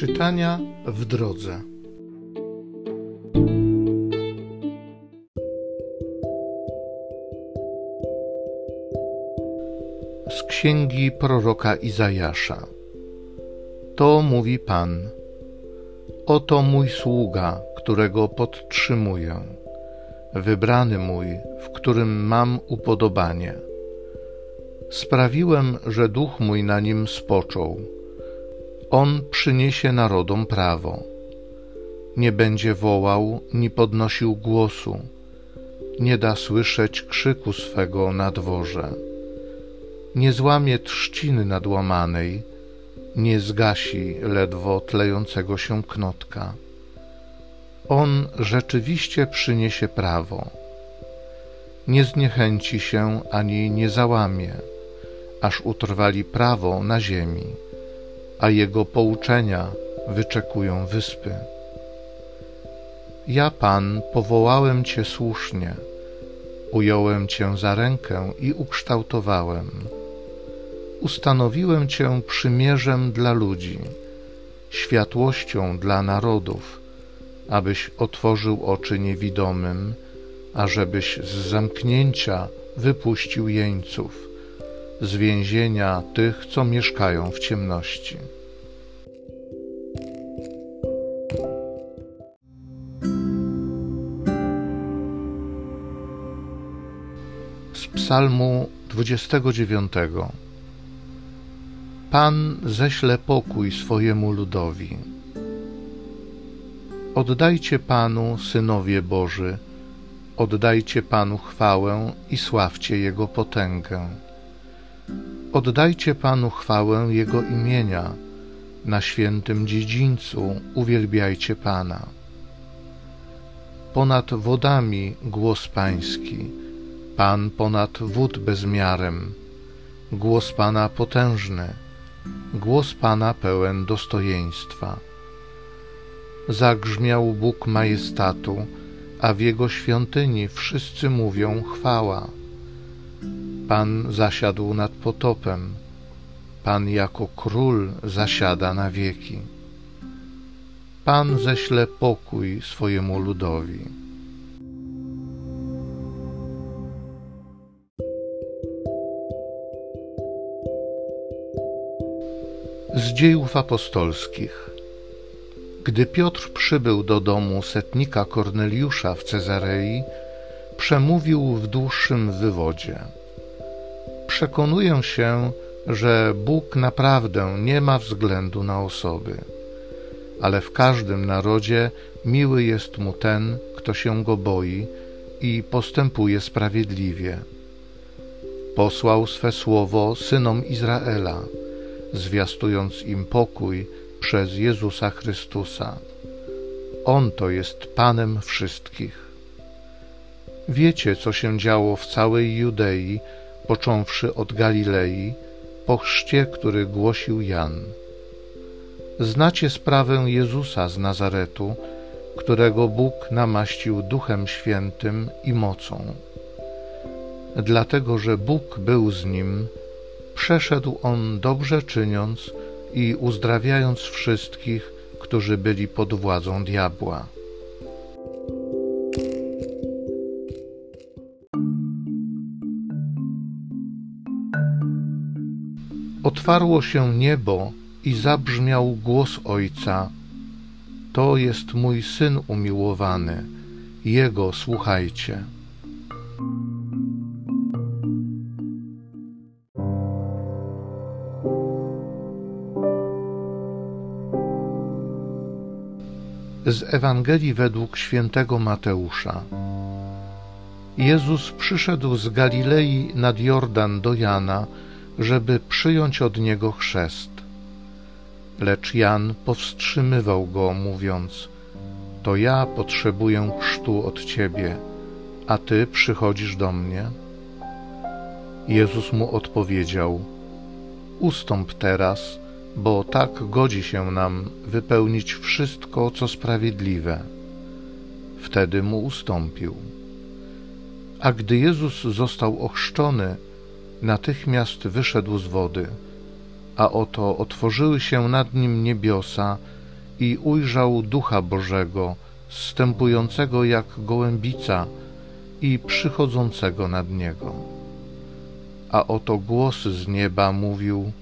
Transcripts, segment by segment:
Czytania w drodze. Z księgi proroka Izajasza. To mówi Pan. Oto mój sługa, którego podtrzymuję, wybrany mój, w którym mam upodobanie. Sprawiłem, że duch mój na nim spoczął on przyniesie narodom prawo. Nie będzie wołał, ni podnosił głosu, nie da słyszeć krzyku swego na dworze. Nie złamie trzciny nadłamanej, nie zgasi ledwo tlejącego się knotka. On rzeczywiście przyniesie prawo. Nie zniechęci się ani nie załamie, aż utrwali prawo na ziemi a jego pouczenia wyczekują wyspy. Ja, Pan, powołałem Cię słusznie, ująłem Cię za rękę i ukształtowałem. Ustanowiłem Cię przymierzem dla ludzi, światłością dla narodów, abyś otworzył oczy niewidomym, ażebyś z zamknięcia wypuścił jeńców z więzienia tych, co mieszkają w ciemności. Z Psalmu 29 Pan ześle pokój swojemu ludowi. Oddajcie Panu, synowie Boży, oddajcie Panu chwałę i sławcie Jego potęgę Oddajcie Panu chwałę Jego imienia, na świętym dziedzińcu uwielbiajcie Pana. Ponad wodami głos Pański, Pan ponad wód bezmiarem, głos Pana potężny, głos Pana pełen dostojeństwa. Zagrzmiał Bóg majestatu, a w Jego świątyni wszyscy mówią chwała. Pan zasiadł nad potopem, Pan jako król zasiada na wieki. Pan ześle pokój swojemu ludowi. Z dziejów apostolskich. Gdy Piotr przybył do domu setnika Korneliusza w Cezarei, przemówił w dłuższym wywodzie przekonuję się, że Bóg naprawdę nie ma względu na osoby, ale w każdym narodzie miły jest mu ten, kto się go boi i postępuje sprawiedliwie. Posłał swe słowo synom Izraela, zwiastując im pokój przez Jezusa Chrystusa. On to jest Panem wszystkich. Wiecie, co się działo w całej Judei począwszy od Galilei, po chrzcie, który głosił Jan. Znacie sprawę Jezusa z Nazaretu, którego Bóg namaścił Duchem Świętym i mocą. Dlatego, że Bóg był z nim, przeszedł on dobrze czyniąc i uzdrawiając wszystkich, którzy byli pod władzą diabła. Otwarło się niebo i zabrzmiał głos Ojca: To jest mój syn umiłowany, jego słuchajcie. Z Ewangelii według świętego Mateusza. Jezus przyszedł z Galilei nad Jordan do Jana żeby przyjąć od niego chrzest. Lecz Jan powstrzymywał go, mówiąc: To ja potrzebuję chrztu od ciebie, a ty przychodzisz do mnie? Jezus mu odpowiedział: Ustąp teraz, bo tak godzi się nam wypełnić wszystko, co sprawiedliwe. Wtedy mu ustąpił. A gdy Jezus został ochrzczony, natychmiast wyszedł z wody, a oto otworzyły się nad nim niebiosa i ujrzał Ducha Bożego, stępującego jak gołębica i przychodzącego nad niego. A oto głos z nieba mówił: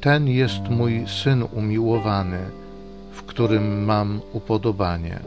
Ten jest mój syn umiłowany, w którym mam upodobanie.